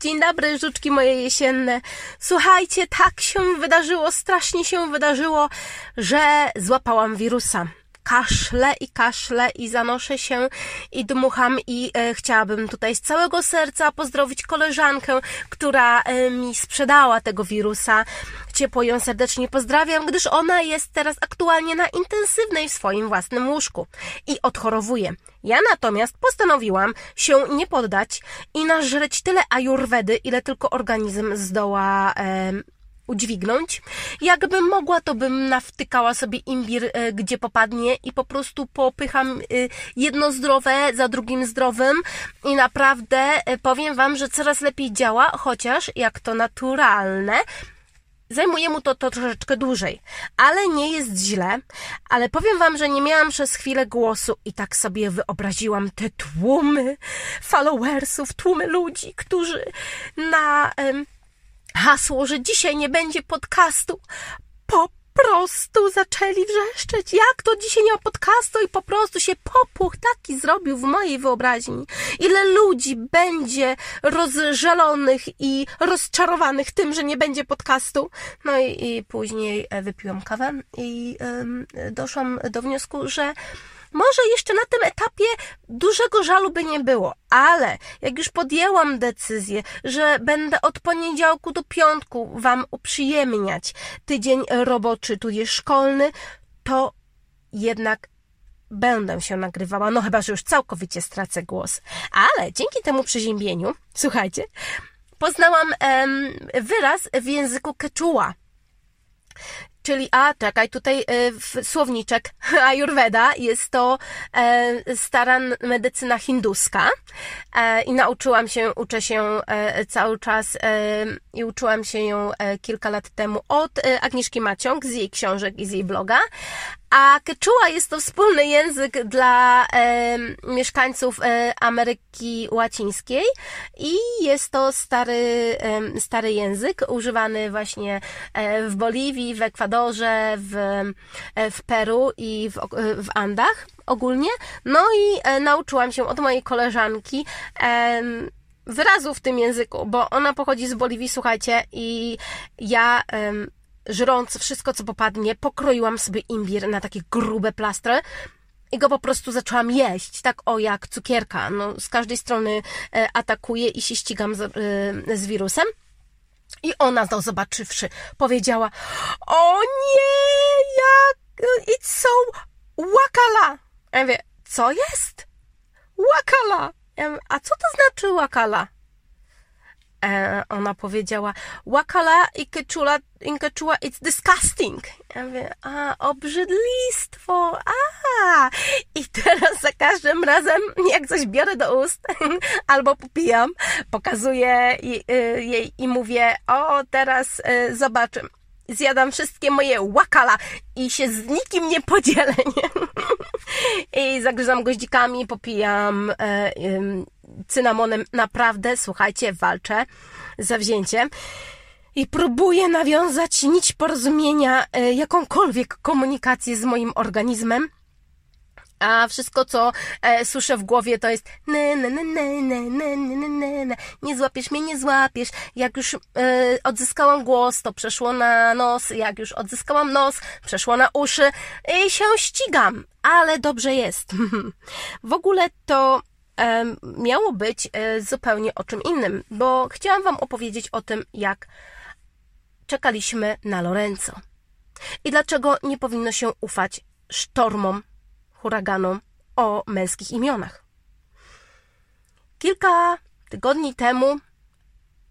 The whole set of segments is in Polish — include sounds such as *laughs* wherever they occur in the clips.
Dzień dobry, żuczki moje jesienne. Słuchajcie, tak się wydarzyło, strasznie się wydarzyło, że złapałam wirusa kaszle i kaszle i zanoszę się i dmucham i e, chciałabym tutaj z całego serca pozdrowić koleżankę, która e, mi sprzedała tego wirusa. Ciepło ją serdecznie pozdrawiam, gdyż ona jest teraz aktualnie na intensywnej w swoim własnym łóżku i odchorowuje. Ja natomiast postanowiłam się nie poddać i nażreć tyle ajurwedy, ile tylko organizm zdoła e, udźwignąć. Jakbym mogła, to bym nawtykała sobie imbir, e, gdzie popadnie i po prostu popycham e, jedno zdrowe za drugim zdrowym i naprawdę e, powiem Wam, że coraz lepiej działa, chociaż jak to naturalne, Zajmuje mu to, to troszeczkę dłużej, ale nie jest źle. Ale powiem Wam, że nie miałam przez chwilę głosu i tak sobie wyobraziłam te tłumy followersów, tłumy ludzi, którzy na hasło, że dzisiaj nie będzie podcastu, po prostu zaczęli wrzeszczeć. Jak to dzisiaj nie ma podcastu i po prostu się popłoch taki zrobił w mojej wyobraźni. Ile ludzi będzie rozżalonych i rozczarowanych tym, że nie będzie podcastu. No i, i później e, wypiłam kawę i um, doszłam do wniosku, że może jeszcze na tym etapie dużego żalu by nie było, ale jak już podjęłam decyzję, że będę od poniedziałku do piątku Wam uprzyjemniać tydzień roboczy, tudzież szkolny, to jednak będę się nagrywała, no chyba, że już całkowicie stracę głos. Ale dzięki temu przeziębieniu, słuchajcie, poznałam em, wyraz w języku quechua. Czyli, a czekaj, tutaj y, słowniczek *laughs* Ayurveda jest to e, stara medycyna hinduska e, i nauczyłam się, uczę się e, cały czas e, i uczyłam się ją e, kilka lat temu od e, Agnieszki Maciąg z jej książek i z jej bloga, a Quechua jest to wspólny język dla e, mieszkańców e, Ameryki Łacińskiej i jest to stary, e, stary język używany właśnie e, w Boliwii, w Ekwadorze, w, e, w Peru i w, e, w Andach ogólnie. No i nauczyłam się od mojej koleżanki wyrazów w tym języku, bo ona pochodzi z Boliwii, słuchajcie, i ja żrąc wszystko, co popadnie, pokroiłam sobie imbir na takie grube plastry i go po prostu zaczęłam jeść, tak o jak cukierka. No, z każdej strony e, atakuję i się ścigam z, e, z wirusem. I ona to zobaczywszy, powiedziała: O nie, jak it's so wakala. Ja mówię, co jest? Wakala. Ja mówię, a co to znaczy wakala? E, ona powiedziała, wakala i keczula, in keczula it's disgusting. Ja mówię, a, obrzydlistwo, a. I teraz za każdym razem, jak coś biorę do ust, *laughs* albo popijam, pokazuję y, jej i mówię, o, teraz y, zobaczymy zjadam wszystkie moje wakala i się z nikim nie podzielę, nie? *laughs* I zagryzam goździkami, popijam e, e, cynamonem. Naprawdę, słuchajcie, walczę zawzięcie i próbuję nawiązać nić porozumienia, e, jakąkolwiek komunikację z moim organizmem a wszystko, co e, słyszę w głowie, to jest ne, ne, ne, ne, ne, ne, ne, ne, ne. nie złapiesz mnie, nie złapiesz. Jak już e, odzyskałam głos, to przeszło na nos. Jak już odzyskałam nos, przeszło na uszy i się ścigam. Ale dobrze jest. *laughs* w ogóle to miało być e, zupełnie o czym innym, bo chciałam Wam opowiedzieć o tym, jak czekaliśmy na Lorenzo. I dlaczego nie powinno się ufać sztormom huraganom o męskich imionach. Kilka tygodni temu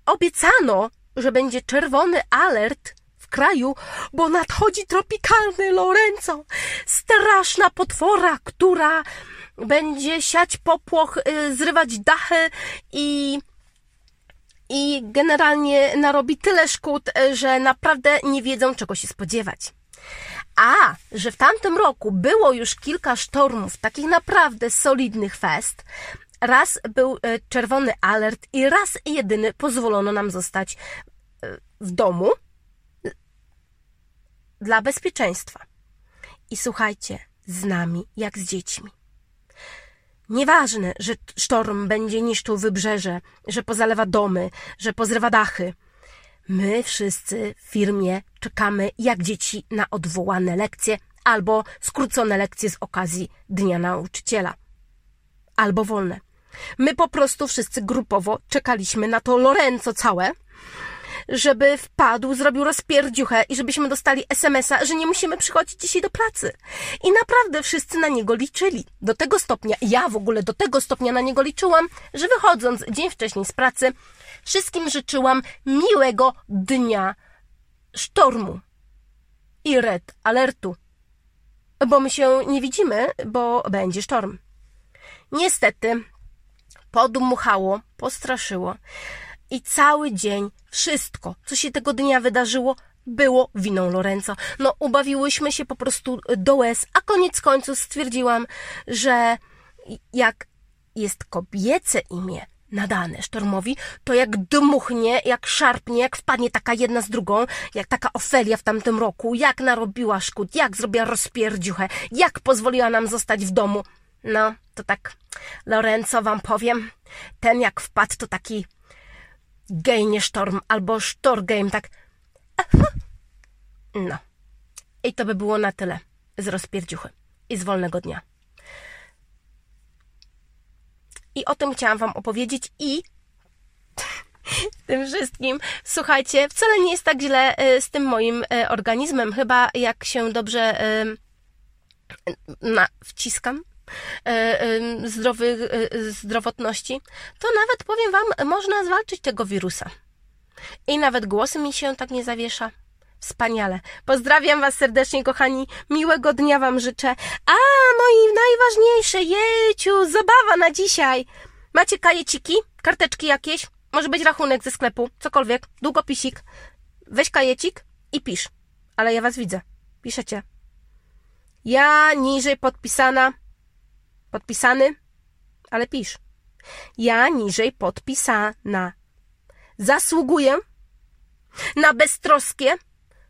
obiecano, że będzie czerwony alert w kraju, bo nadchodzi tropikalny Lorenzo. Straszna potwora, która będzie siać popłoch, y, zrywać dachy i i generalnie narobi tyle szkód, y, że naprawdę nie wiedzą, czego się spodziewać. A, że w tamtym roku było już kilka sztormów, takich naprawdę solidnych fest, raz był e, czerwony alert i raz jedyny pozwolono nam zostać w domu dla bezpieczeństwa. I słuchajcie, z nami jak z dziećmi. Nieważne, że sztorm będzie niszczył wybrzeże, że pozalewa domy, że pozrywa dachy. My wszyscy w firmie czekamy jak dzieci na odwołane lekcje albo skrócone lekcje z okazji Dnia Nauczyciela. Albo wolne. My po prostu wszyscy grupowo czekaliśmy na to Lorenzo całe, żeby wpadł, zrobił rozpierdziuchę i żebyśmy dostali SMS-a, że nie musimy przychodzić dzisiaj do pracy. I naprawdę wszyscy na niego liczyli. Do tego stopnia, ja w ogóle do tego stopnia na niego liczyłam, że wychodząc dzień wcześniej z pracy, wszystkim życzyłam miłego dnia sztormu i red alertu. Bo my się nie widzimy, bo będzie sztorm. Niestety, podmuchało, postraszyło i cały dzień wszystko, co się tego dnia wydarzyło, było winą Lorenzo. No, ubawiłyśmy się po prostu do łez, a koniec końców stwierdziłam, że jak jest kobiece imię nadane sztormowi, to jak dmuchnie, jak szarpnie, jak wpadnie taka jedna z drugą, jak taka Ofelia w tamtym roku, jak narobiła szkód, jak zrobiła rozpierdziuchę, jak pozwoliła nam zostać w domu. No, to tak, Lorenzo wam powiem, ten jak wpadł, to taki gej nie sztorm, albo sztor game, tak. No. I to by było na tyle z rozpierdziuchy i z wolnego dnia. I o tym chciałam Wam opowiedzieć i tym wszystkim. Słuchajcie, wcale nie jest tak źle e, z tym moim e, organizmem. Chyba jak się dobrze e, na, wciskam zdrowych, zdrowotności, to nawet powiem Wam, można zwalczyć tego wirusa. I nawet głosy mi się tak nie zawiesza. Wspaniale. Pozdrawiam Was serdecznie, kochani. Miłego dnia Wam życzę. A, no i najważniejsze, jejciu, zabawa na dzisiaj. Macie kajeciki? Karteczki jakieś? Może być rachunek ze sklepu, cokolwiek, długopisik. Weź kajecik i pisz. Ale ja Was widzę. Piszecie. Ja niżej podpisana. Podpisany? Ale pisz. Ja niżej podpisana. Zasługuję na beztroskie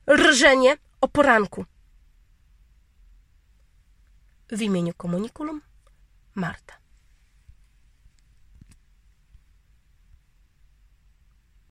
rżenie o poranku. W imieniu komunikulum Marta.